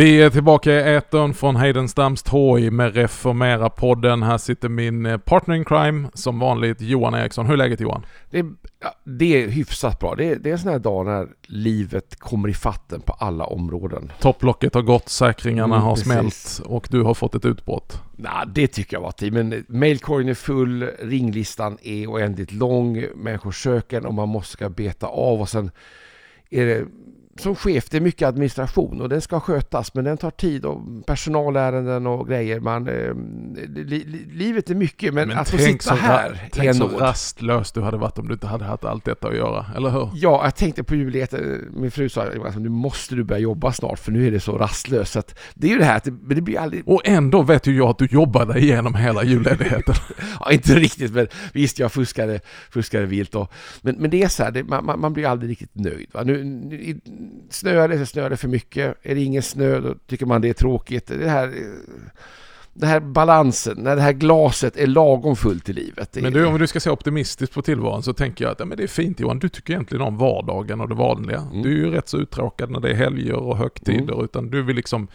Vi är tillbaka i etern från Heidenstamms torg med Reformera-podden. Här sitter min eh, partner in crime, som vanligt, Johan Eriksson. Hur är läget Johan? Det är, det är hyfsat bra. Det är, det är en sån här dag när livet kommer i fatten på alla områden. Topplocket har gått, säkringarna Mm, har precis. smält och du har fått ett utbrott. Nej, det tycker jag var tid. Men mailkorgen är full, ringlistan är oändligt lång, människor söker och man måste beta av och sen är det som chef, det är mycket administration och den ska skötas men den tar tid och personalärenden och grejer. Man, eh, li, li, livet är mycket men, att få sitta här är tänk så rastlös du hade varit om du inte hade haft allt detta att göra, eller hur? Ja, jag tänkte på jubileet. eh, Min fru sa att nu måste du börja jobba snart för nu är det så rastlöst. Så det är ju det här att det, men det blir aldrig, Och ändå vet ju jag att du jobbade igenom hela julledigheten. ja, inte riktigt men visst jag fuskade, fuskade vilt. Och, men, men det är så här, det, man, man blir aldrig riktigt nöjd. Va? Nu, nu, snöar det så snöar det för mycket. Är det ingen snö då tycker man det är tråkigt. Det här, det här balansen, när det här glaset är lagom fullt i livet. Men du, om du ska se optimistiskt på tillvaron så tänker jag att ja, men det är fint Johan, du tycker egentligen om vardagen och det vanliga. Mm. Du är ju rätt så uttråkad när det är helger och högtider, utan du vill liksom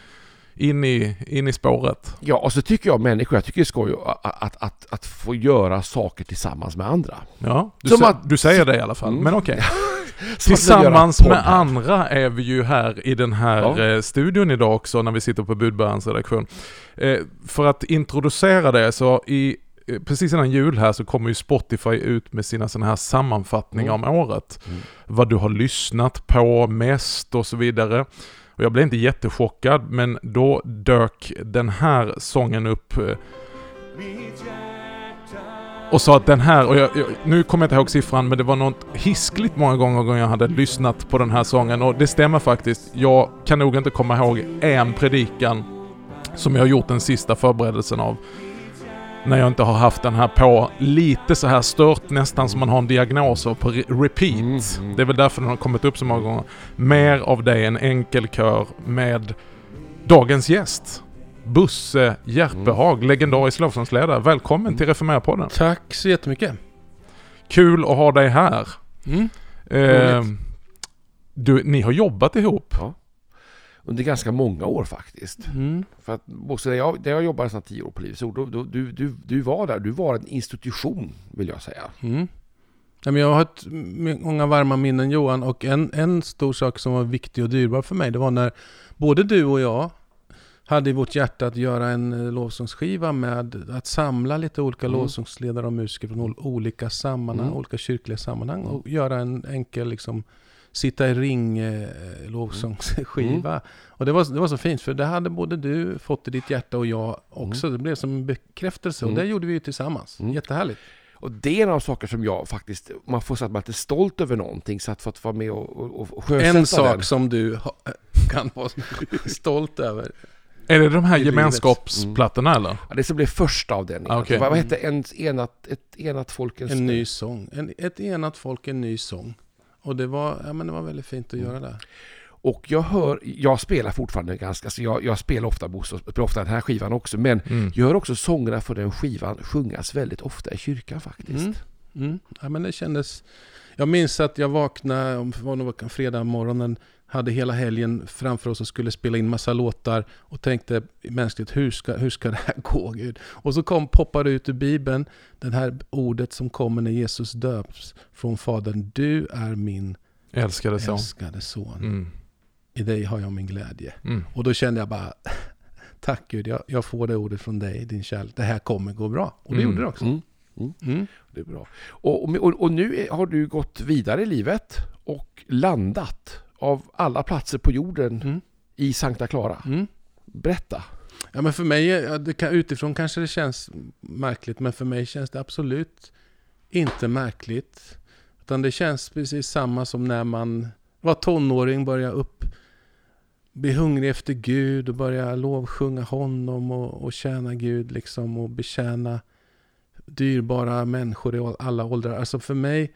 in i, in i spåret. Ja, och så tycker jag människor, jag tycker det är skoj att, att, att, att få göra saker tillsammans med andra. Ja, du, Som att- du säger det i alla fall, Mm. men okej. Göra Tillsammans med andra är vi ju här i den här Ja. eh, studion idag också när vi sitter på Budbärarens redaktion. Eh, för att introducera det så i eh, Precis innan jul här så kommer ju Spotify ut med sina sådana här sammanfattningar Mm. om året. Mm. Vad du har lyssnat på mest och så vidare. Och jag blev inte jättechockad men då dök den här sången upp eh, och sa att den här, och jag, jag, nu kommer jag inte ihåg siffran, men det var något hiskligt många gånger jag hade lyssnat på den här sången och det stämmer faktiskt. Jag kan nog inte komma ihåg en predikan som jag har gjort den sista förberedelsen av. När jag inte har haft den här på lite så här stört nästan som man har en diagnos av på re- repeat. Mm, mm. Det är väl därför den har kommit upp så många gånger. Mer av det än enkelkör med dagens gäst. Busse Järpehag, legendarisk lovsångsledare. Välkommen Mm. till Reformera-podden. Tack så jättemycket. Kul att ha dig här. Mm. Eh, du, ni har jobbat ihop. Ja. Under ganska många år faktiskt. Mm. För att Bosse, där jag, där jag jobbade nästan tio år på Livets Ord, du, du, du var där. Du var en institution, vill jag säga. Mm. Ja, men jag har ett, många varma minnen Johan och en, en stor sak som var viktig och dyrbar för mig det var när både du och jag hade i vårt hjärta att göra en eh, lovsångsskiva med att samla lite olika Mm. lovsångsledare och musiker från ol- olika sammanhang, Mm. olika kyrkliga sammanhang och göra en enkel liksom sitta i ring eh, lovsångsskiva. Och det var, det var så fint för det hade både du fått i ditt hjärta och jag också. Det blev som en bekräftelse och Mm. det gjorde vi ju tillsammans. Mm. Jättehärligt. Och det är en av de saker som jag faktiskt, man får säga att man är lite stolt över någonting, så att få vara med och, och, och sjösätta En sak den. som du ha, kan vara stolt över. Är det de här gemenskapsplattorna eller? Ja, det som blev första av den. Ah, okej. Vad, vad hette en, enat, ett enat folkens... En ny sång. En, ett enat folk, en ny sång. Och det var, ja, men det var väldigt fint att göra det. Och jag hör, jag spelar fortfarande ganska, så jag, jag spelar ofta Bosse, och spelar ofta den här skivan också, men Mm. jag hör också sångerna för den skivan sjungas väldigt ofta i kyrkan faktiskt. Mm. Mm. Ja, men det kändes... Jag minns att jag vaknade, om det var nog en fredag morgonen, hade hela helgen framför oss och skulle spela in massa låtar och tänkte mänskligt, hur ska, hur ska det här gå Gud? Och så kom, poppade ut ur Bibeln, det här ordet som kommer när Jesus döps från Fadern. Du är min Älskade son. älskade son. Mm. I dig har jag min glädje. Mm. Och då kände jag bara, tack Gud, jag, jag får det ordet från dig, din kärlek. Det här kommer gå bra. Och det Mm. gjorde det också. Mm. Mm. Det är bra. Och, och, och nu är- har du gått vidare i livet och landat av alla platser på jorden Mm. i Sankta Clara. Mm. Berätta. Ja, men för mig, utifrån kanske det känns märkligt, men för mig känns det absolut inte märkligt. Utan det känns precis samma som när man var tonåring, började upp, bli hungrig efter Gud och börja lovsjunga honom och, och tjäna Gud liksom och betjäna dyrbara människor i alla åldrar. Alltså för mig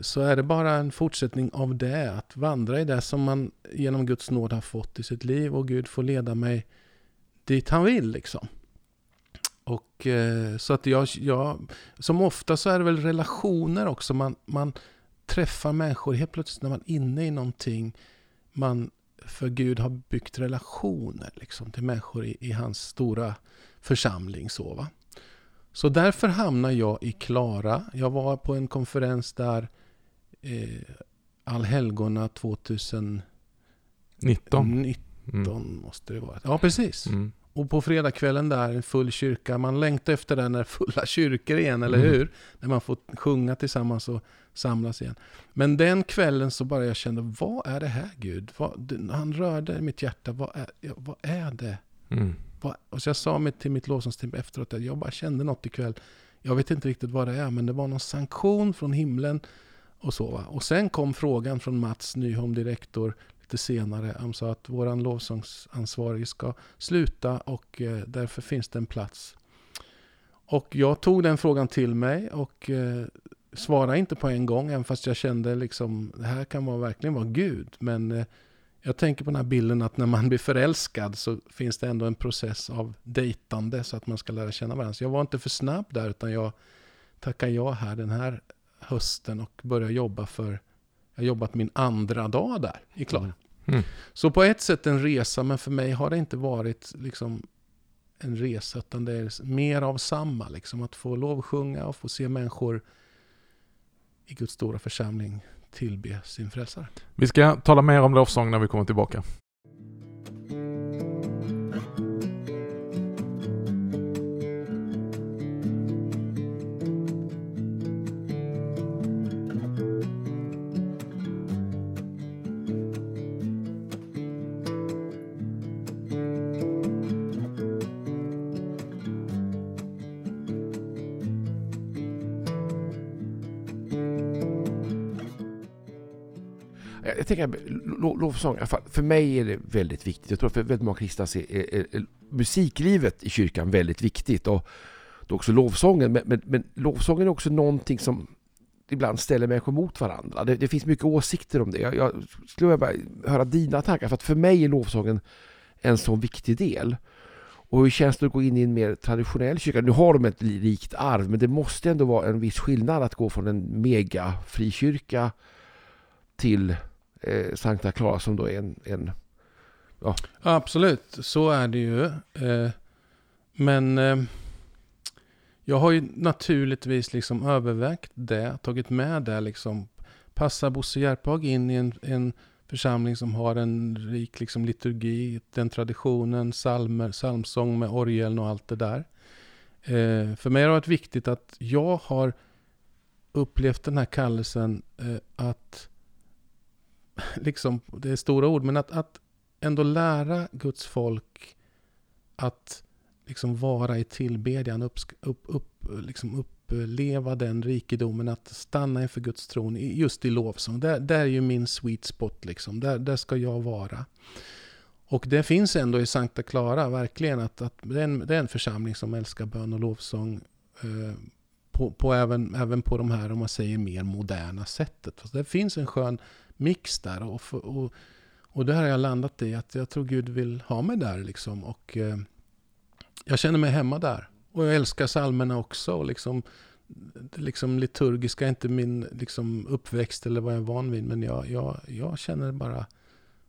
så är det bara en fortsättning av det, att vandra i det som man genom Guds nåd har fått i sitt liv och Gud får leda mig dit han vill liksom. Och eh, så att jag, jag, som ofta så är det väl relationer också. Man, man träffar människor helt plötsligt när man är inne i någonting. Man för Gud har byggt relationer liksom, till människor i, i hans stora församling. Så, va? så därför hamnar jag i Klara. Jag var på en konferens där eh, Allhelgona 2019 19. mm. måste det vara. Ja, precis. Mm. Och på fredagskvällen där, en full kyrka. Man längtar efter det när fulla kyrkor igen, eller Mm. hur? När man får sjunga tillsammans och samlas igen. Men den kvällen så bara jag kände, vad är det här Gud? Vad, han rörde mitt hjärta, vad är, vad är det? Mm. Vad, och så jag sa till mitt lovsångsteam efteråt att jag bara kände något ikväll. Jag vet inte riktigt vad det är, men det var någon sanktion från himlen. Och så va. Och sen kom frågan från Mats Nyholm, direktor, lite senare. Han sa att våran lovsångsansvarige ska sluta och eh, därför finns det en plats. Och jag tog den frågan till mig och eh, svarade inte på en gång, även fast jag kände liksom det här kan vara, verkligen vara Gud. Men eh, jag tänker på den här bilden att när man blir förälskad så finns det ändå en process av dejtande så att man ska lära känna varandra. Så jag var inte för snabb där utan jag tackade ja här den här hösten och började jobba för, jag har jobbat min andra dag där i Klara. Mm. Så på ett sätt en resa, men för mig har det inte varit liksom en resa, utan det är mer av samma. Liksom, att få lovsjunga och få se människor i Guds stora församling tillbe sin frälsare. Vi ska tala mer om lovsång när vi kommer tillbaka. Tänka lovsång, i alla fall, för mig är det väldigt viktigt. Jag tror för väldigt många kristna är, är, är musiklivet i kyrkan väldigt viktigt. Och då också lovsången. Men, men, men lovsången är också någonting som ibland ställer människor mot varandra. Det, det finns mycket åsikter om det. Jag, jag skulle vilja bara höra dina tankar. För att för mig är lovsången en sån viktig del. Och hur känns det att gå in i en mer traditionell kyrka? Nu har de ett rikt arv, men det måste ändå vara en viss skillnad att gå från en mega frikyrka till eh, Sankta Clara som då är en, en Absolut, så är det ju. Eh, Men eh, jag har ju naturligtvis liksom övervägt det, tagit med det liksom. Passar Bosse Järpehag in i en, en församling som har en rik liksom, liturgi, den traditionen, psalmer, psalmsång med orgeln och allt det där. Eh, För mig har det varit viktigt att jag har upplevt den här kallelsen eh, att, liksom, det är stora ord, men att, att ändå lära Guds folk att liksom vara i tillbedjan, upp, upp, upp, liksom uppleva den rikedomen, att stanna inför Guds tron, just i lovsång. Där, där är ju min sweet spot, liksom. där, där ska jag vara. Och det finns ändå i Sankta Clara, verkligen, att, att det, är en, det är en församling som älskar bön och lovsång. Eh, på, på även, även på de här, om man säger, mer moderna sättet. Fast det finns en skön mix där. Och, för- och och där har jag landat i att jag tror Gud vill ha mig där liksom. Och eh, jag känner mig hemma där. Och jag älskar psalmerna också. Och liksom, det liksom liturgiska är inte min liksom, uppväxt eller vad jag är van vid. Men jag, jag, jag känner bara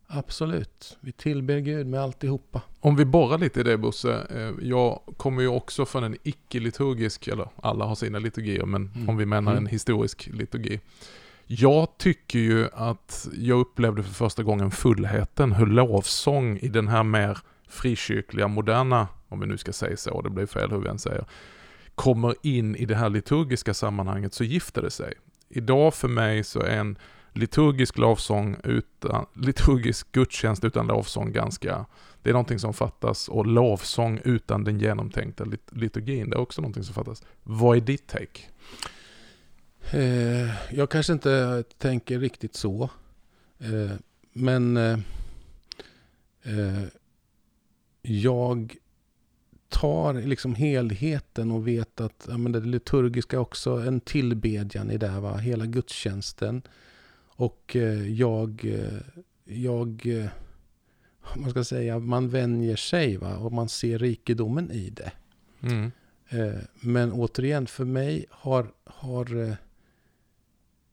absolut. Vi tillber Gud med alltihopa. Om vi borrar lite i det Bosse. eh, Jag kommer ju också från en icke-liturgisk, eller alla har sina liturgier, men Mm. om vi menar en Mm. historisk liturgi. Jag tycker ju att jag upplevde för första gången fullheten, hur lovsång i den här mer frikyrkliga, moderna, om vi nu ska säga så, det blir fel hur vi än säger, kommer in i det här liturgiska sammanhanget så gifter det sig. Idag för mig så är en liturgisk lovsång utan, liturgisk gudstjänst utan lovsång ganska, det är någonting som fattas och lovsång utan den genomtänkta liturgin, det är också någonting som fattas. Vad är ditt take? Eh, jag kanske inte tänker riktigt så. Eh, men eh, jag tar liksom helheten och vet att ja, men det liturgiska också en tillbedjan i det. Va? Hela gudstjänsten. Och jag, jag man ska säga, man vänjer sig va? och man ser rikedomen i det. Mm. Men återigen, för mig har, har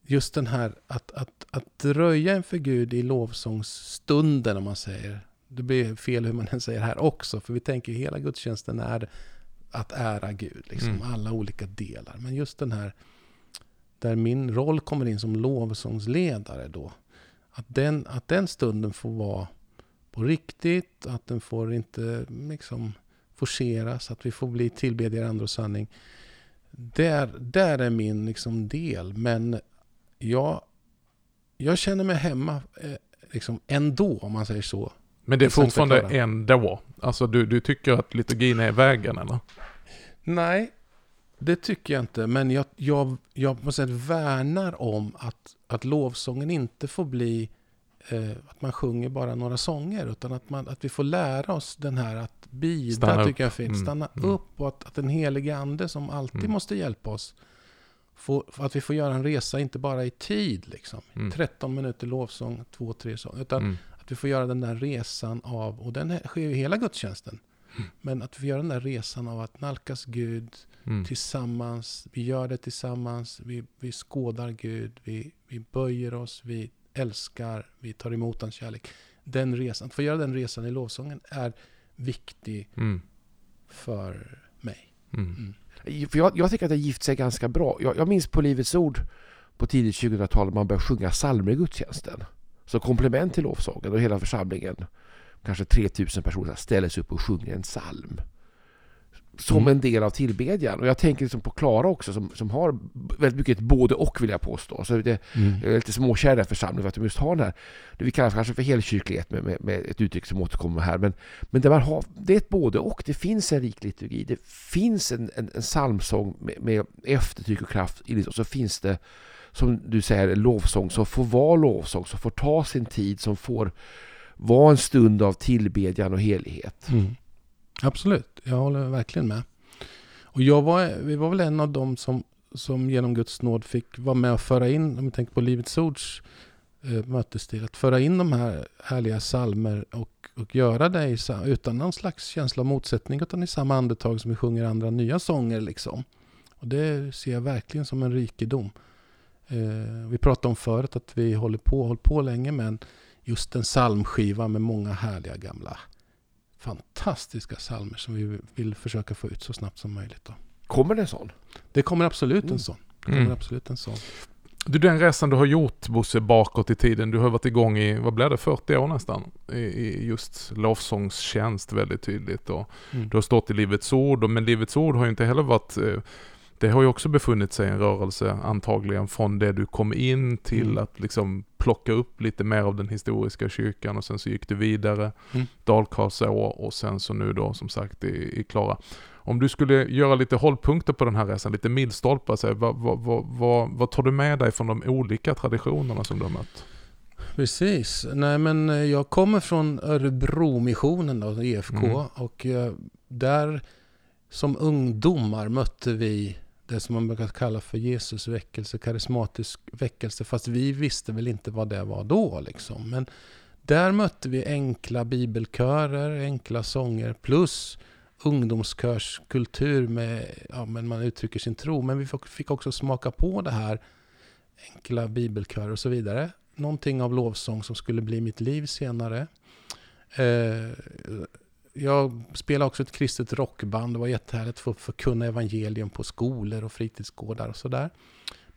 just den här att, att, att dröja inför Gud i lovsångsstunden om man säger. Det blir fel hur man än säger här också, för vi tänker hela gudstjänsten är att ära Gud, liksom, Mm. alla olika delar. Men just den här, där min roll kommer in som lovsångsledare då, att den, att den stunden får vara på riktigt, att den får inte liksom forceras, att vi får bli tillbedjare i ande och sanning. Där, där är min liksom del, men jag, jag känner mig hemma eh, liksom ändå, om man säger så. Men det är fortfarande ändå. Alltså du, du tycker att liturgin är vägen eller? Nej, det tycker jag inte. Men jag, jag, jag på något sätt värnar om att, att lovsången inte får bli eh, att man sjunger bara några sånger. Utan att, man, att vi får lära oss den här att bida, Stanna upp. tycker jag är fint. Mm, Stanna mm. upp och att, att den helige ande som alltid Mm. måste hjälpa oss. Får, att vi får göra en resa, inte bara i tid. Liksom. Mm. 13 minuter lovsång, 2-3 sång. Utan Mm. att vi får göra den där resan av, och den sker ju hela gudstjänsten. Men att vi får göra den där resan av att nalkas Gud Mm. tillsammans. Vi gör det tillsammans. Vi, vi skådar Gud. Vi, vi böjer oss. Vi älskar. Vi tar emot hans kärlek. Den resan, att få göra den resan i lovsången är viktig Mm. för mig. För jag, jag tycker att det har gift sig ganska bra. Jag, jag minns på Livets Ord på tidigt 2000-tal man började sjunga psalmer i gudstjänsten. Så komplement till lovsången och hela församlingen, kanske 3000 personer, ställer sig upp och sjunger en psalm. Som Mm. en del av tillbedjan. Och jag tänker liksom på Klara också som, som har väldigt mycket ett både och vill jag påstå. Så det, jag är lite småkär i den församlingen för att de just har den här, det vi kallar kanske för helkyrklighet med, med, med ett uttryck som återkommer här. Men, men där man har, det är ett både och. Det finns en rik liturgi. Det finns en, en, en psalmsång med, med eftertryck och kraft. Och så finns det, som du säger, lovsång som får vara lovsång, som får ta sin tid, som får vara en stund av tillbedjan och helighet. Mm. Absolut, jag håller verkligen med. Och jag var, vi var väl en av dem som, som genom Guds nåd fick vara med och föra in, om vi tänker på Livets Ords eh, mötesstil, att föra in de här härliga salmer och, och göra det i, utan någon slags känsla av motsättning, utan i samma andetag som vi sjunger andra nya sånger. Liksom. Och det ser jag verkligen som en rikedom. Eh, vi pratade om förut att vi håller på, håller på länge, men just en psalmskiva med många härliga gamla fantastiska salmer som vi vill försöka få ut så snabbt som möjligt. Då. Kommer det en sån? Det kommer absolut en Mm. sån. Det kommer Mm. absolut en sån. Du, den resan du har gjort Bosse bakåt i tiden, du har varit igång i, vad blir det, 40 år nästan? I, i just lovsångstjänst väldigt tydligt. Och Mm. du har stått i Livets Ord, och- men Livets Ord har ju inte heller varit eh, det har ju också befunnit sig en rörelse antagligen från det du kom in till Mm. att liksom plocka upp lite mer av den historiska kyrkan och sen så gick du vidare, Mm. Dalkarlsår och sen så nu då som sagt i, i Klara. Om du skulle göra lite hållpunkter på den här resan, lite milstolpar, så här, vad, vad, vad, vad, tar du med dig från de olika traditionerna som du har mött? Precis. Nej, men eh, jag kommer från Örebromissionen, då, EFK. Mm. Och eh, där som ungdomar mötte vi det som man brukar kalla för Jesus väckelse, karismatisk väckelse. Fast vi visste väl inte vad det var då. Liksom. Men där mötte vi enkla bibelkörer, enkla sånger plus ungdomskörskultur med, ja men man uttrycker sin tro. Men vi fick- fick också smaka på det här enkla bibelkörer och så vidare. Någonting av lovsång som skulle bli mitt liv senare. Eh, jag spelade också ett kristet rockband. Det var jättehärligt att få förkunna evangelium på skolor och fritidsgårdar och sådär.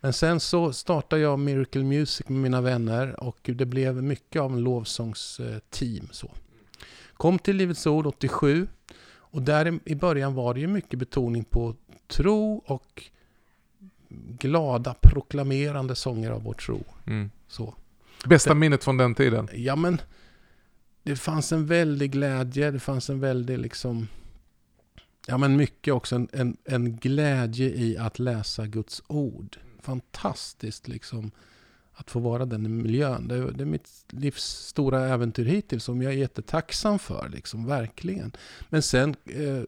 Men sen så startade jag Miracle Music med mina vänner och det blev mycket av en lovsångsteam. Så. Kom till Livets Ord 87 och där i- början var det ju mycket betoning på tro och glada proklamerande sånger av vår tro. Mm. Så. Bästa minnet från den tiden? Ja men det fanns en väldig glädje, det fanns en väldig liksom Ja men mycket också en, en, en glädje i att läsa Guds ord. Fantastiskt liksom att få vara den miljön. Det, är- det är mitt livs stora äventyr hittills som jag är jättetacksam för, liksom, verkligen. Men sen, eh,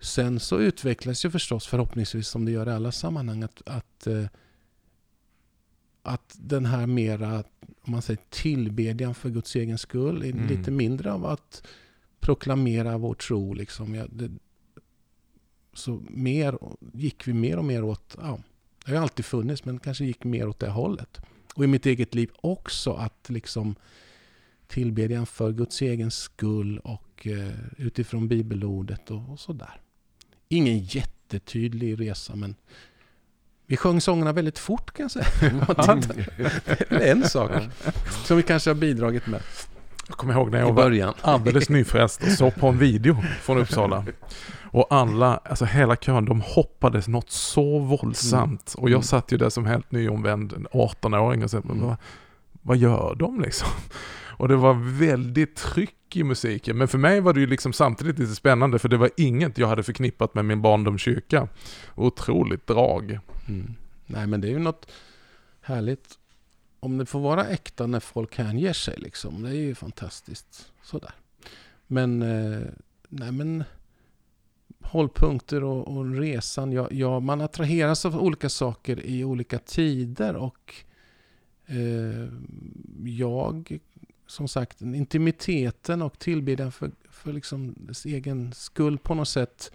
sen så utvecklas ju förstås förhoppningsvis som det gör i alla sammanhang att, att eh, att den här mera, om man säger tillbedjan för Guds egen skull, är Mm. lite mindre av att proklamera vår tro. Liksom. Ja, det, så mer, gick vi mer och mer åt ja, Det har alltid funnits men kanske gick mer åt det hållet. Och i mitt eget liv också att liksom tillbedjan för Guds egen skull och eh, utifrån bibelordet och, och sådär. Ingen jättetydlig resa men vi sjöng sångerna väldigt fort kan jag säga. det är en sak som vi kanske har bidragit med. Jag kommer ihåg när i jag var alldeles nyfrälst och såg på en video från Uppsala. Och alla, alltså hela kön, de hoppades något så våldsamt. Och jag Mm. satt ju där som helt nyomvänd 18-åring och sa, Mm. vad, vad gör de liksom? Och det var väldigt tryck i musiken. Men för mig var det ju liksom samtidigt lite spännande för det var inget jag hade förknippat med min barndomskyrka. Otroligt drag. Mm. Nej men det är ju något härligt. Om det får vara äkta när folk hänger sig liksom. Det är ju fantastiskt. Sådär. Men, eh, nej men hållpunkter och, och resan. Ja, ja, man attraheras av olika saker i olika tider och eh, jag, som sagt, intimiteten och tillbedjan för, för liksom dess egen skull på något sätt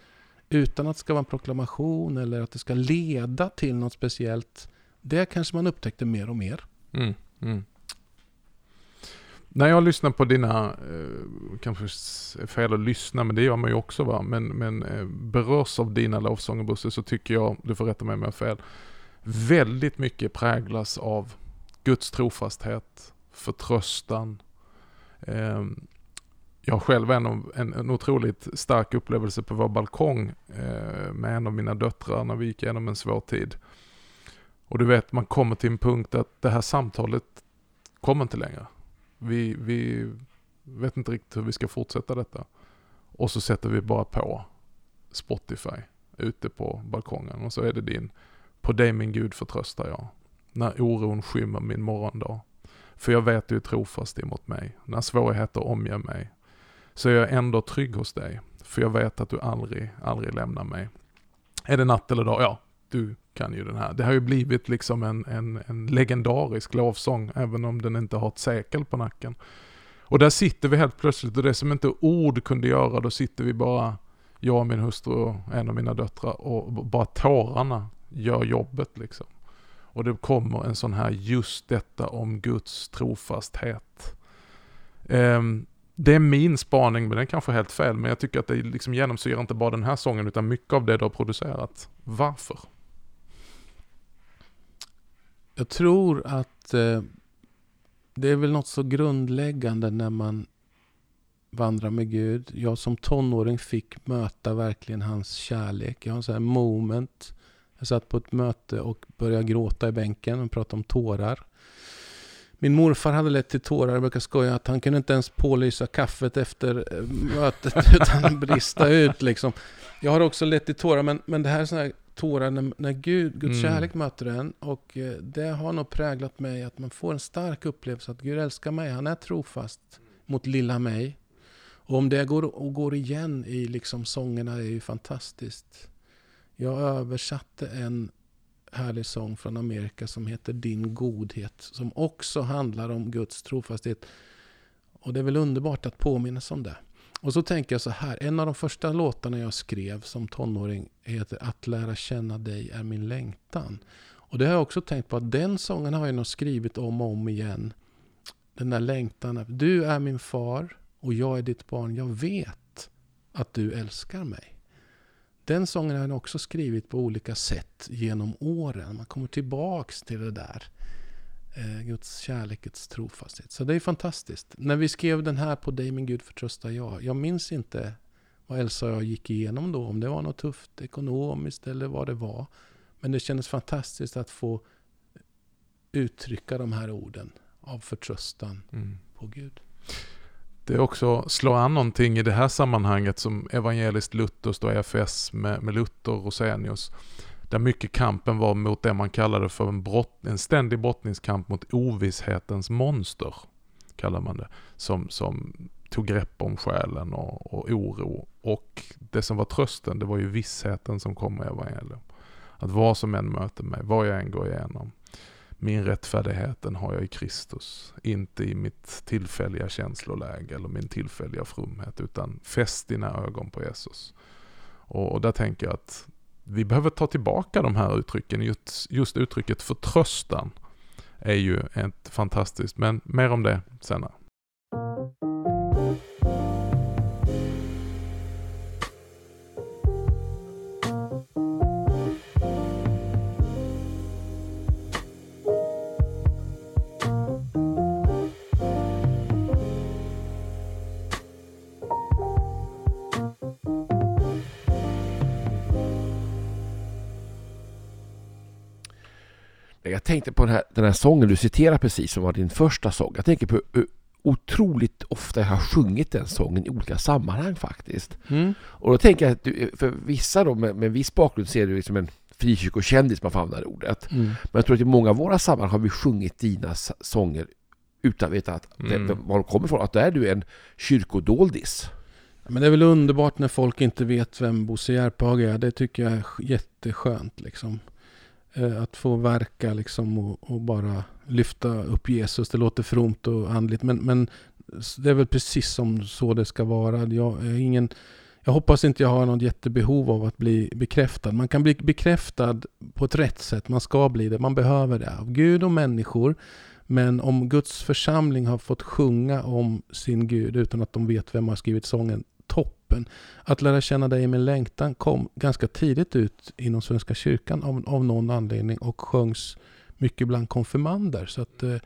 utan att det ska vara en proklamation eller att det ska leda till något speciellt. Det kanske man upptäckte mer och mer. Mm, mm. När jag lyssnar på dina, eh, kanske är fel att lyssna, men det gör man ju också va, men, men eh, berörs av dina lovsånger Bosse, så tycker jag, du får rätta mig om jag har fel, väldigt mycket präglas av Guds trofasthet, förtröstan. Ehm, jag har själv en, en, en otroligt stark upplevelse på vår balkong eh, med en av mina döttrar när vi gick igenom en svår tid. Och du vet, man kommer till en punkt att det här samtalet kommer inte längre. Vi, vi vet inte riktigt hur vi ska fortsätta detta. Och så sätter vi bara på Spotify ute på balkongen och så är det din På dig min Gud förtröstar jag. När oron skymmer min morgondag. För jag vet du är trofast emot mig. När svårigheter omger mig. Så är jag ändå trygg hos dig. För jag vet att du aldrig, aldrig lämnar mig. Är det natt eller dag? Ja, du kan ju den här. Det har ju blivit liksom en, en, en legendarisk lovsång, även om den inte har ett sekel på nacken. Och där sitter vi helt plötsligt, och det som inte ord kunde göra, då sitter vi bara, jag och min hustru och en av mina döttrar, och bara tårarna gör jobbet liksom. Och det kommer en sån här, just detta om Guds trofasthet. Um, det är min spaning, men den kanske är helt fel, men jag tycker att det liksom genomsyrar inte bara den här sången, utan mycket av det du har producerat. Varför? Jag tror att eh, det är väl något så grundläggande när man vandrar med Gud. Jag som tonåring fick möta verkligen hans kärlek. Jag har en sån här moment. Jag satt på ett möte och började gråta i bänken och prata om tårar. Min morfar hade lett till tårar. Jag brukar skoja att han kunde inte ens pålysa kaffet efter eh, mötet utan brista ut liksom. Jag har också lett till tårar men, men det här är sådana här tårar när, när Gud, Guds Mm. kärlek möter en. Och eh, det har nog präglat mig att man får en stark upplevelse att Gud älskar mig. Han är trofast mot lilla mig. Och om det går, och går igen i liksom sångerna är ju fantastiskt. Jag översatte en härlig sång från Amerika som heter Din godhet. Som också handlar om Guds trofasthet. Och det är väl underbart att påminnas om det. Och så tänker jag så här. En av de första låtarna jag skrev som tonåring heter Att lära känna dig är min längtan. Och det har jag också tänkt på att den sången har jag nog skrivit om och om igen. Den där längtan. Du är min far och jag är ditt barn. Jag vet att du älskar mig. Den sången har jag också skrivit på olika sätt genom åren. Man kommer tillbaks till det där. Eh, Guds kärlekets trofasthet. Så det är fantastiskt. När vi skrev den här på dig min Gud förtröstar jag. Jag minns inte vad Elsa och jag gick igenom då. Om det var något tufft ekonomiskt eller vad det var. Men det kändes fantastiskt att få uttrycka de här orden av förtröstan Mm. på Gud. Det är också slår an någonting i det här sammanhanget som evangeliskt lutherskt och EFS med, med Luther och Rosenius. Där mycket kampen var mot det man kallade för en, brott, en ständig brottningskamp mot ovisshetens monster. Kallar man det. Som, som tog grepp om själen och, och oro. Och det som var trösten, det var ju vissheten som kom med evangelium. Att vad som än möter mig, vad jag än går igenom. Min rättfärdighet den har jag i Kristus, inte i mitt tillfälliga känsloläge eller min tillfälliga fromhet, utan fäst dina ögon på Jesus. Och, och där tänker jag att vi behöver ta tillbaka de här uttrycken. Just, just uttrycket förtröstan är ju ett fantastiskt, men mer om det senare. Tänkte på den här, den här sången du citerar precis som var din första sång. Jag tänker på hur otroligt ofta jag har sjungit den sången i olika sammanhang faktiskt. Mm. Och då tänker jag att du, för vissa då med, med viss bakgrund ser du som en frikyrkokändis man får använda det ordet. Mm. Men jag tror att i många av våra sammanhang har vi sjungit dina sånger utan att veta att det, Mm. var de kommer ifrån. Att då är du en kyrkodoldis. Men det är väl underbart när folk inte vet vem Bosse Järphage är. Det tycker jag är sk- jätteskönt liksom. Eh, att få verka liksom och, och bara lyfta upp Jesus. Det låter fromt och andligt men, men det är väl precis som så det ska vara. Jag, är ingen, jag hoppas inte jag har något jättebehov av att bli bekräftad. Man kan bli bekräftad på ett rätt sätt. Man ska bli det. Man behöver det av Gud och människor. Men om Guds församling har fått sjunga om sin Gud utan att de vet vem har skrivit sången, gruppen. Att lära känna dig med längtan kom ganska tidigt ut inom Svenska kyrkan av, av någon anledning och sjöngs mycket bland konfirmander. Så att, eh,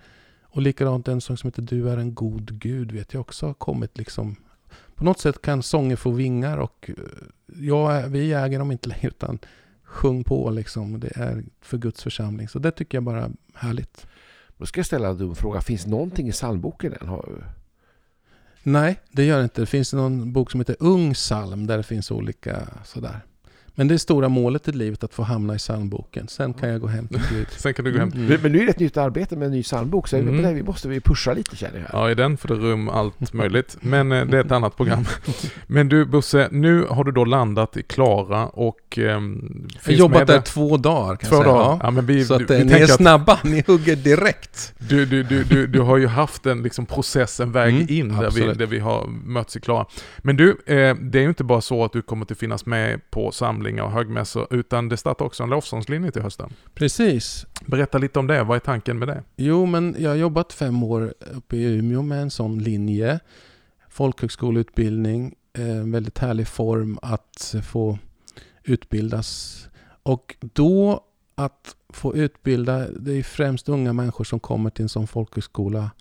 och likadant en sång som heter Du är en god Gud vet jag också har kommit liksom på något sätt kan sånger få vingar och eh, ja, vi äger dem inte längre utan sjung på liksom. Det är för Guds församling. Så det tycker jag bara är härligt. Då ska jag ställa en dum fråga. Finns någonting i psalmboken än? Nej, det gör det inte. Det finns någon bok som heter Ung psalm där det finns olika sådär. Men det är stora målet i livet att få hamna i psalmboken. Sen kan jag gå hem till Gud. Sen kan du gå hem. Mm. Men men nu är det ett nytt arbete med en ny psalmbok så Mm. vi måste vi pusha lite känner jag. Ja, i den får det rum allt möjligt. Men eh, det är ett annat program. Men du Bosse, nu har du då landat i Klara och... Jag har finns jobbat där det- två dagar kan Två jag säga. dagar. Ja. Men vi, Så att eh, vi ni är tänker att snabba, ni hugger direkt. du, du, du, du, du har ju haft en liksom process, en väg Mm, in där vi, där vi har mötts i Klara. Men du, eh, det är ju inte bara så att du kommer att finnas med på samlingar och högmässor, utan det startar också en lovsångslinje till hösten. Precis. Berätta lite om det, vad är tanken med det? Jo, men jag har jobbat fem år uppe i Umeå med en sån linje. Folkhögskoleutbildning, eh, en väldigt härlig form att få utbildas. Och då att få utbilda, det är främst unga människor som kommer till en sån folkhögskola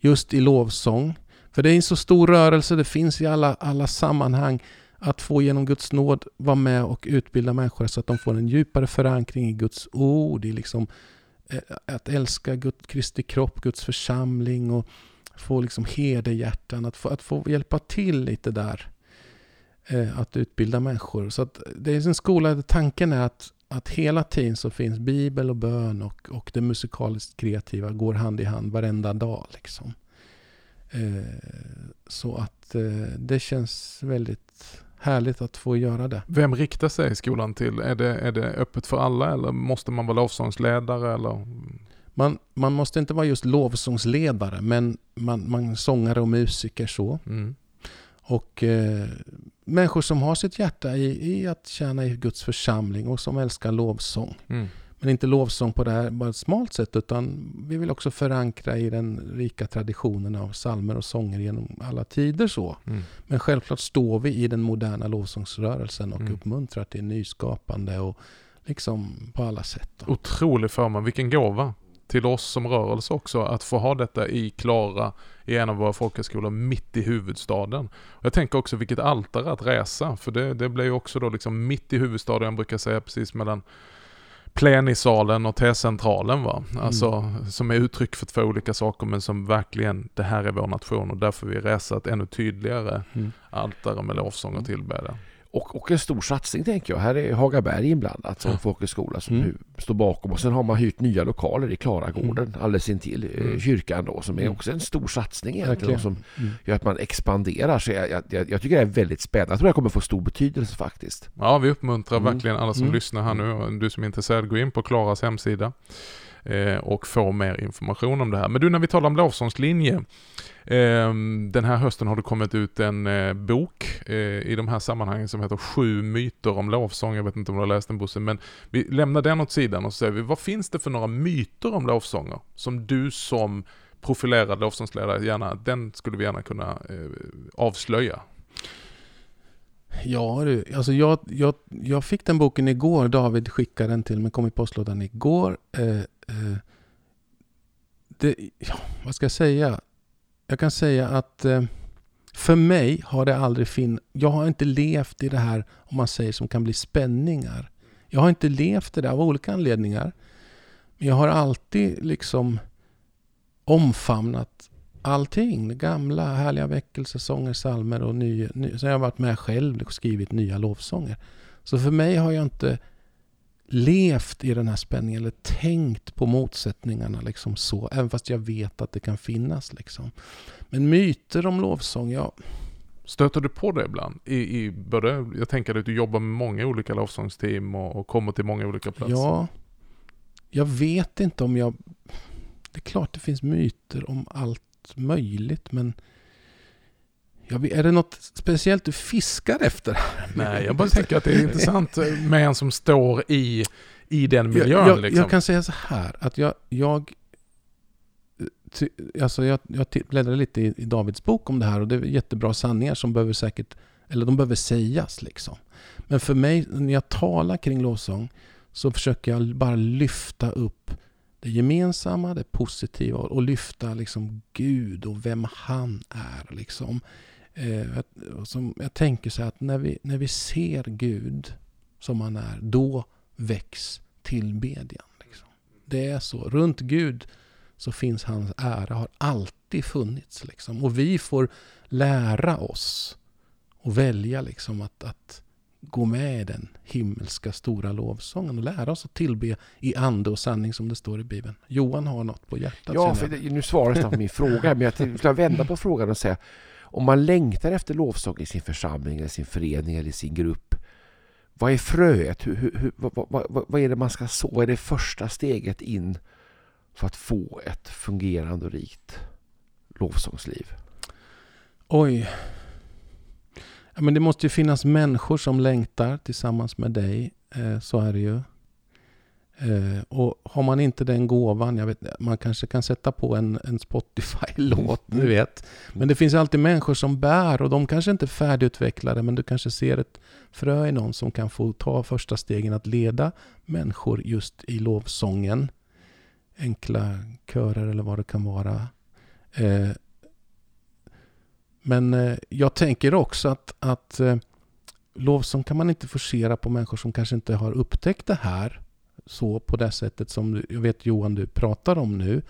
just i lovsång. För det är en så stor rörelse, det finns i alla, alla sammanhang. Att få genom Guds nåd vara med och utbilda människor så att de får en djupare förankring i Guds ord, i liksom eh, att älska Gud, Kristi kropp, Guds församling och få liksom herdehjärtan, att få, att få hjälpa till lite där. Eh, att utbilda människor. Så att det är en skola där tanken är att, att hela tiden så finns bibel och bön och, och det musikaliskt kreativa går hand i hand varenda dag. Liksom. Eh, så att eh, det känns väldigt härligt att få göra det. Vem riktar sig skolan till? Är det, är det öppet för alla eller måste man vara lovsångsledare eller? Man, man måste inte vara just lovsångsledare men man, man sångare och musiker så. Mm. Och eh, människor som har sitt hjärta i, i att tjäna i Guds församling och som älskar lovsång. Mm. Men inte lovsång på det här bara ett smalt sätt utan vi vill också förankra i den rika traditionen av salmer och sånger genom alla tider så. Mm. Men självklart står vi i den moderna lovsångsrörelsen och Mm. uppmuntrar till nyskapande och liksom på alla sätt. Då. Otrolig förmån, vilken gåva till oss som rörelse också att få ha detta i Klara i en av våra folkhögskolor mitt i huvudstaden. Jag tänker också vilket altare att resa för det, det blir ju också då liksom mitt i huvudstaden, jag brukar säga precis mellan plenisalen och T-centralen va. Alltså som är uttryck för två olika saker men som verkligen, det här är vår nation och därför vi resa ett ännu tydligare Mm. altare med lovsång och tillbedjan. Och, och en stor satsning tänker jag. Här är Hagaberg inblandat som Ja. folkhögskola som Mm. står bakom. Och sen har man hyrt nya lokaler i Klaragården alldeles intill eh, Mm. kyrkan då som är Mm. också en stor satsning egentligen. Som Mm. gör att man expanderar. Så jag, jag, jag, tycker det är väldigt spännande. Jag tror det kommer få stor betydelse faktiskt. Ja, vi uppmuntrar Mm. verkligen alla som Mm. lyssnar här nu och du som är intresserad, gå in på Klaras hemsida eh, och få mer information om det här. Men du, när vi talar om lovsångslinje, eh, den här hösten har det kommit ut en eh, bok eh, i de här sammanhangen som heter Sju myter om lovsång. Jag vet inte om du har läst den Bosse, men vi lämnar den åt sidan och så säger vi, vad finns det för några myter om lovsånger som du som profilerad lovsångsledare gärna, den skulle vi gärna kunna eh, avslöja? Ja du, alltså jag, jag, jag fick den boken igår. David skickade den till mig, kom i postlådan igår. Eh, eh, det, ja, vad ska jag säga? Jag kan säga att eh, för mig har det aldrig fin... Jag har inte levt i det här, om man säger, som kan bli spänningar. Jag har inte levt i det av olika anledningar. Men jag har alltid liksom omfamnat allting. Gamla härliga väckelsesånger, psalmer och nya. Ny, så jag har varit med själv och skrivit nya lovsånger. Så för mig har jag inte levt i den här spänningen eller tänkt på motsättningarna liksom så. Även fast jag vet att det kan finnas. Liksom. Men myter om lovsång, ja. Stöter du på det ibland? I, i både, jag tänker att du jobbar med många olika lovsångsteam och, och kommer till många olika platser. Ja. Jag vet inte om jag... Det är klart det finns myter om allt möjligt men jag vet, är det något speciellt du fiskar efter? Nej, jag bara tänker att det är intressant med en som står i, i den miljön. Jag, jag, liksom. jag kan säga så här att jag, jag ty, alltså jag, jag bläddrade lite i, i, Davids bok om det här och det är jättebra sanningar som behöver säkert, eller de behöver sägas liksom. Men för mig, när jag talar kring lovsång, så försöker jag bara lyfta upp det gemensamma, det positiva och lyfta liksom Gud och vem han är. Liksom. Eh, som jag tänker så här att när vi, när vi ser Gud som han är, då väcks tillbedjan. Liksom. Det är så. Runt Gud så finns hans ära, har alltid funnits. Liksom. Och vi får lära oss och välja liksom att, att gå med i den himmelska stora lovsången och lära oss att tillbe i ande och sanning som det står i Bibeln. Johan har något på hjärtat. Ja, för det, nu svarar du på min fråga, men jag skulle vända på frågan och säga om man längtar efter lovsång i sin församling, eller sin förening eller sin grupp, vad är fröet? Hur, hur, vad, vad, vad, vad är det man ska så? Vad är det första steget in för att få ett fungerande och rikt lovsångsliv? Oj, Ja, men det måste ju finnas människor som längtar tillsammans med dig. Eh, så är det ju. Eh, och har man inte den gåvan, jag vet, man kanske kan sätta på en, en Spotify-låt, du mm. vet. Men det finns alltid människor som bär och de kanske inte är färdigutvecklade men du kanske ser ett frö i någon som kan få ta första stegen att leda människor just i lovsången. Enkla körer eller vad det kan vara. Eh, men eh, jag tänker också att, att eh, lovsång kan man inte forcera på människor som kanske inte har upptäckt det här så på det sättet som jag vet Johan du pratar om nu.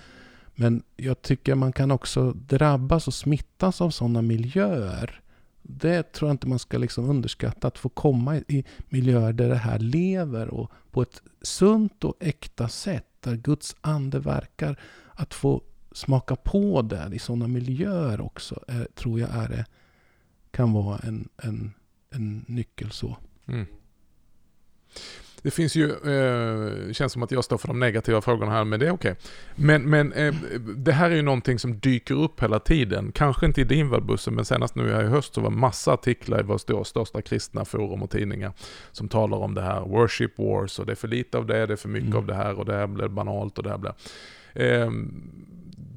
Men jag tycker man kan också drabbas och smittas av sådana miljöer. Det tror jag inte man ska liksom underskatta, att få komma i miljöer där det här lever och på ett sunt och äkta sätt, där Guds ande verkar. Att få smaka på det i sådana miljöer också är, tror jag är, kan vara en, en, en nyckel så. Mm. Det finns ju, eh, känns som att jag står för de negativa frågorna här, men det är okej. Okay. Men, men eh, det här är ju någonting som dyker upp hela tiden. Kanske inte i din värld men senast nu här i höst så var massa artiklar i våra största kristna forum och tidningar som talar om det här worship wars och det är för lite av det, det är för mycket mm. av det här och det här blir banalt och det här blir... Eh,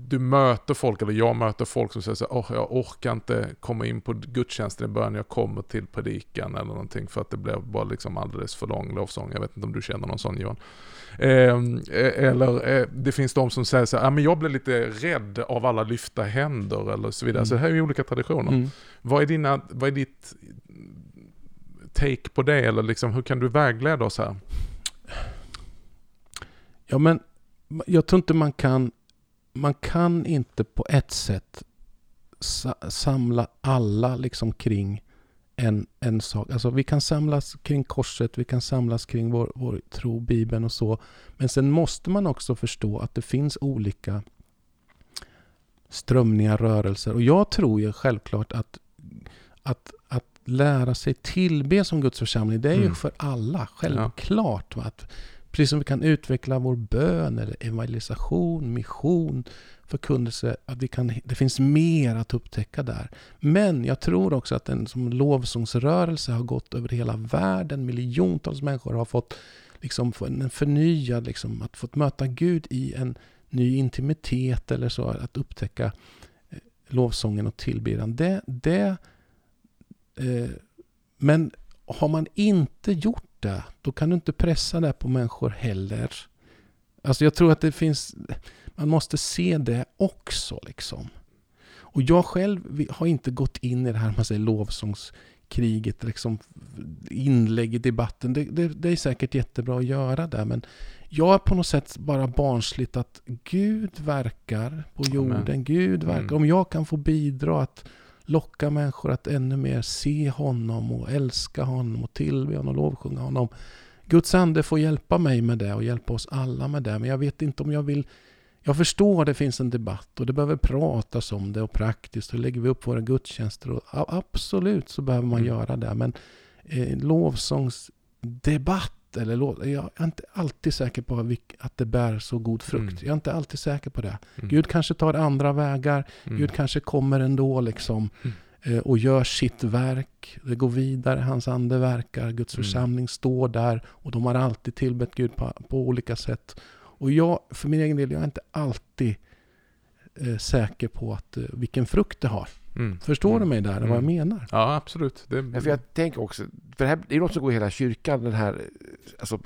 du möter folk, eller jag möter folk som säger så oh, jag orkar inte komma in på gudstjänsten i början, jag kommer till predikan eller någonting för att det blir bara liksom alldeles för lång lovsång. Jag vet inte om du känner någon sån Johan. Eh, eller eh, det finns de som säger så här, ah, men jag blir lite rädd av alla lyfta händer eller så vidare. Mm. Så det här är ju olika traditioner. Mm. Vad, är dina, vad är ditt take på det eller liksom, hur kan du vägleda oss här? Ja men jag tror inte man kan man kan inte på ett sätt samla alla liksom kring en, en sak. Alltså vi kan samlas kring korset, vi kan samlas kring vår, vår tro, Bibeln och så. Men sen måste man också förstå att det finns olika strömningar, rörelser. Och jag tror ju självklart att, att, att lära sig tillbe som Guds församling, det är mm. ju för alla, självklart. Va? Att Precis som vi kan utveckla vår bön eller evangelisation, mission, förkunnelse. Att vi kan, det finns mer att upptäcka där. Men jag tror också att en som lovsångsrörelse har gått över hela världen. Miljontals människor har fått liksom en förnyad, liksom, att fått möta Gud i en ny intimitet eller så. Att upptäcka eh, lovsången och tillbedjan. Det, det, eh, men har man inte gjort det, då kan du inte pressa det på människor heller. Alltså jag tror att det finns, man måste se det också liksom. Och jag själv har inte gått in i det här man säger, lovsångskriget, liksom inlägg i debatten. Det, det, det, är säkert jättebra att göra det, men jag är på något sätt bara barnsligt att Gud verkar på jorden. Amen. Gud verkar. Mm. Om jag kan få bidra att locka människor att ännu mer se honom och älska honom och tillbe honom och lovsjunga honom. Guds ande får hjälpa mig med det och hjälpa oss alla med det. Men jag vet inte om jag vill... Jag förstår att det finns en debatt och det behöver pratas om det och praktiskt. Hur lägger vi upp våra gudstjänster? Och absolut så behöver man mm. göra det. Men eh, lovsångsdebatt eller låt, jag är inte alltid säker på att det bär så god frukt. Mm. Jag är inte alltid säker på det. Mm. Gud kanske tar andra vägar. Mm. Gud kanske kommer ändå liksom mm. eh, och gör sitt verk. Det går vidare, hans ande verkar, Guds mm. församling står där och de har alltid tillbett Gud på, på olika sätt. Och jag, för min egen del, jag är inte alltid eh, säker på att, eh, vilken frukt det har. Mm. Förstår mm. du mig där, mm. vad jag mm. menar? Ja, absolut. Det... Ja, för jag tänker också, för det, här, det är något som går i hela kyrkan. Den här, alltså,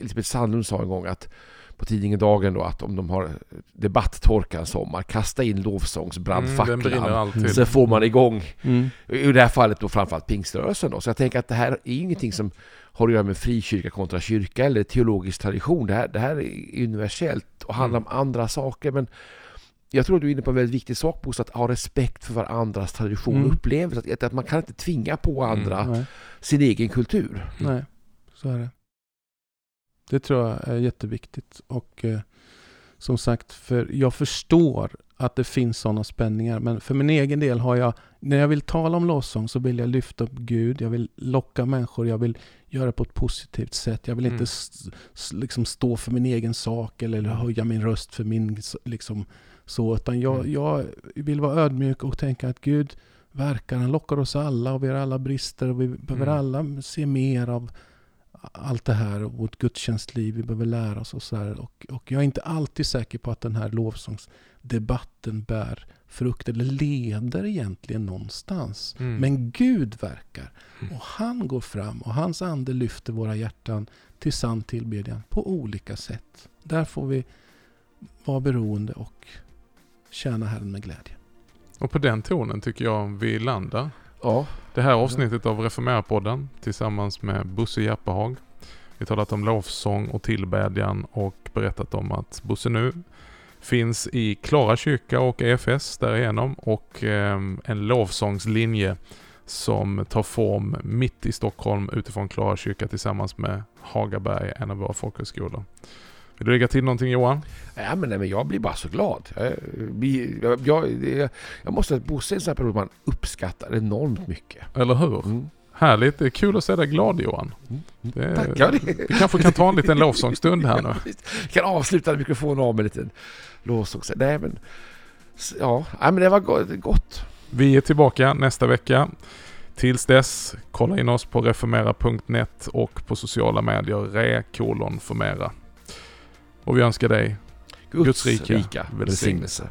Elisabeth Sandlund sa en gång att på tidningen Dagen då att om de har debatttorka en sommar, kasta in lovsångsbrandfacklan mm, så får man igång, mm. i det här fallet då framförallt pingströrelsen då. Så jag tänker att det här är ingenting som har att göra med frikyrka kontra kyrka eller teologisk tradition. Det här, det här är universellt och handlar mm. om andra saker. Men jag tror att du är inne på en väldigt viktig sak, Bosse, att ha respekt för varandras tradition och mm. upplevelse. Att, att man kan inte tvinga på andra mm, sin egen kultur. Nej, så är det. Det tror jag är jätteviktigt. Och eh, som sagt, för jag förstår att det finns sådana spänningar. Men för min egen del har jag, när jag vill tala om lovsång så vill jag lyfta upp Gud. Jag vill locka människor. Jag vill göra det på ett positivt sätt. Jag vill mm. inte liksom stå för min egen sak eller höja min röst för min liksom, så, utan jag, mm. jag vill vara ödmjuk och tänka att Gud verkar, han lockar oss alla och vi har alla brister och vi behöver mm. alla se mer av allt det här och vårt gudstjänstliv. Vi behöver lära oss och så här. Och, och jag är inte alltid säker på att den här lovsångsdebatten bär frukt eller leder egentligen någonstans. Mm. Men Gud verkar. Mm. Och han går fram och hans ande lyfter våra hjärtan till sann tillbedjan på olika sätt. Där får vi vara beroende och tjäna Herren med glädje. Och på den tonen tycker jag vi landar. Ja. Det här avsnittet av Reformera-podden tillsammans med Bosse Jappahag. Vi talat om lovsång och tillbedjan och berättat om att Bosse nu finns i Klara kyrka och EFS därigenom och eh, en lovsångslinje som tar form mitt i Stockholm utifrån Klara kyrka tillsammans med Hagaberg, en av våra folkhögskolor. Vill du lägga till någonting Johan? Ja, men, nej, men jag blir bara så glad. Jag, jag, jag, jag måste säga att Bosse är en sån här person man uppskattar enormt mycket. Eller hur? Mm. Härligt, det är kul att se dig glad Johan. Mm. Det, Tackar. Vi kanske kan ta en liten lovsångsstund här nu. Vi kan avsluta mikrofonen av med en liten lovsång. Nej men, ja, nej, men det var gott. Vi är tillbaka nästa vecka. Tills dess, kolla in oss på reformera.net och på sociala medier re-formera. Och vi önskar dig Guds, Guds rika, rika välsignelse.